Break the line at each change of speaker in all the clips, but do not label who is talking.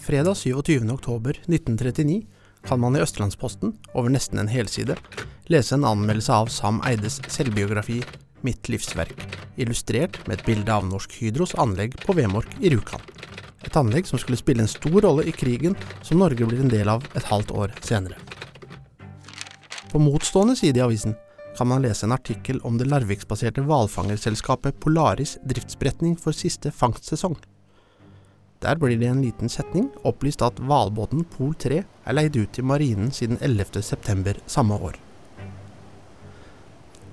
Fredag 27.10.1939 kan man i Østlandsposten, over nesten en helside, lese en anmeldelse av Sam Eides selvbiografi 'Mitt livsverk', illustrert med et bilde av Norsk Hydros anlegg på Vemork i Rjukan. Et anlegg som skulle spille en stor rolle i krigen som Norge blir en del av et halvt år senere. På motstående side i avisen kan man lese en artikkel om det Larviksbaserte hvalfangerselskapet Polaris driftsberetning for siste fangstsesong. Der blir det i en liten setning opplyst at hvalbåten Pol 3 er leid ut til marinen siden 11.9. samme år.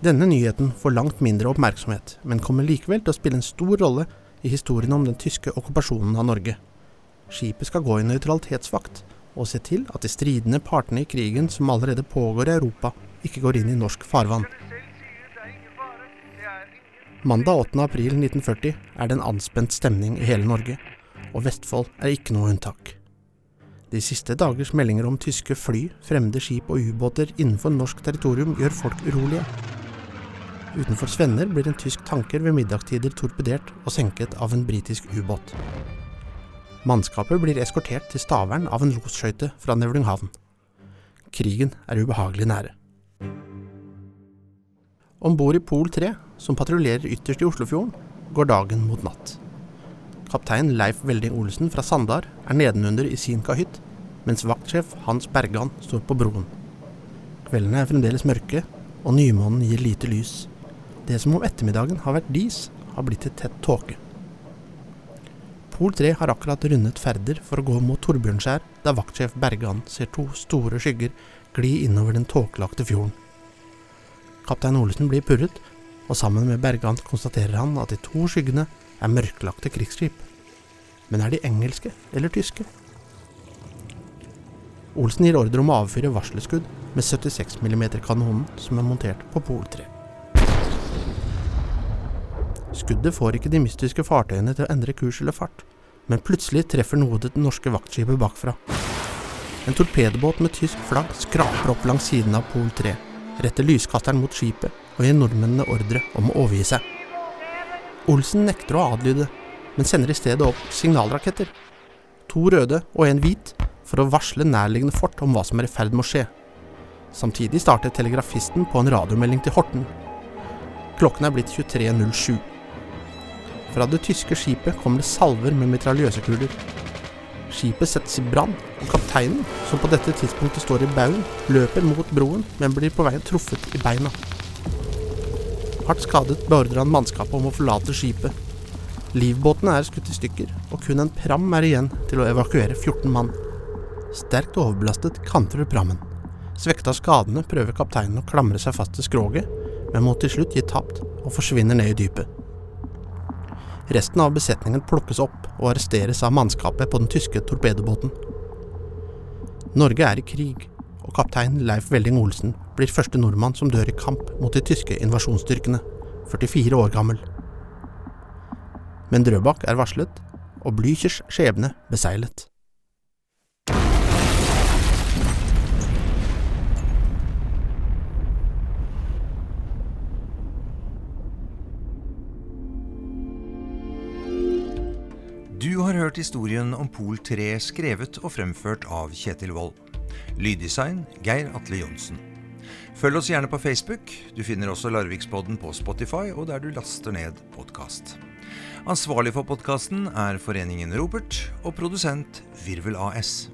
Denne nyheten får langt mindre oppmerksomhet, men kommer likevel til å spille en stor rolle i historien om den tyske okkupasjonen av Norge. Skipet skal gå i nøytralitetsvakt og se til at de stridende partene i krigen som allerede pågår i Europa, ikke går inn i norsk farvann. Mandag 8. april 1940 er det en anspent stemning i hele Norge, og Vestfold er ikke noe unntak. De siste dagers meldinger om tyske fly, fremmede skip og ubåter innenfor norsk territorium gjør folk urolige. Utenfor Svenner blir en tysk tanker ved middagstider torpedert og senket av en britisk ubåt. Mannskapet blir eskortert til Stavern av en losskøyte fra Nevlunghavn. Krigen er ubehagelig nære. Om bord i Pol 3, som patruljerer ytterst i Oslofjorden, går dagen mot natt. Kaptein Leif Velding Olsen fra Sandar er nedenunder i sin kahytt, mens vaktsjef Hans Bergan står på broen. Kveldene er fremdeles mørke, og nymånen gir lite lys. Det som om ettermiddagen har vært dis, har blitt til tett tåke. Pol 3 har akkurat rundet Færder for å gå mot Torbjørnskjær, da vaktsjef Bergan ser to store skygger gli innover den tåkelagte fjorden. Kaptein Olsen blir purret, og sammen med Bergant konstaterer han at de to skyggene er mørklagte krigsskip. Men er de engelske eller tyske? Olsen gir ordre om å avfyre varselskudd med 76 mm-kanonen som er montert på Pol 3. Skuddet får ikke de mystiske fartøyene til å endre kurs eller fart, men plutselig treffer noe det norske vaktskipet bakfra. En torpedobåt med tysk flagg skraper opp langs siden av Pol 3, retter lyskasteren mot skipet og gir nordmennene ordre om å overgi seg. Olsen nekter å adlyde, men sender i stedet opp signalraketter. To røde og en hvit, for å varsle nærliggende fort om hva som er i ferd med å skje. Samtidig starter telegrafisten på en radiomelding til Horten. Klokken er blitt 23.07. Fra det tyske skipet kommer det salver med mitraljøsekuler. Skipet settes i brann, og kapteinen, som på dette tidspunktet står i baugen, løper mot broen, men blir på veien truffet i beina. Hardt skadet beordrer han mannskapet om å forlate skipet. Livbåtene er skutt i stykker, og kun en pram er igjen til å evakuere 14 mann. Sterkt overbelastet kantrer prammen. Svekta av skadene prøver kapteinen å klamre seg fast til skroget, men må til slutt gi tapt og forsvinner ned i dypet. Resten av besetningen plukkes opp og arresteres av mannskapet på den tyske torpedobåten. Norge er i krig, og kaptein Leif Velding Olsen blir første nordmann som dør i kamp mot de tyske invasjonsstyrkene, 44 år gammel. Men Drøbak er varslet, og Blüchers skjebne beseglet.
Du har hørt historien om Pol 3 skrevet og fremført av Kjetil Wold. Lyddesign Geir Atle Johnsen. Følg oss gjerne på Facebook. Du finner også Larvikspodden på Spotify og der du laster ned podkast. Ansvarlig for podkasten er Foreningen Robert og produsent Virvel AS.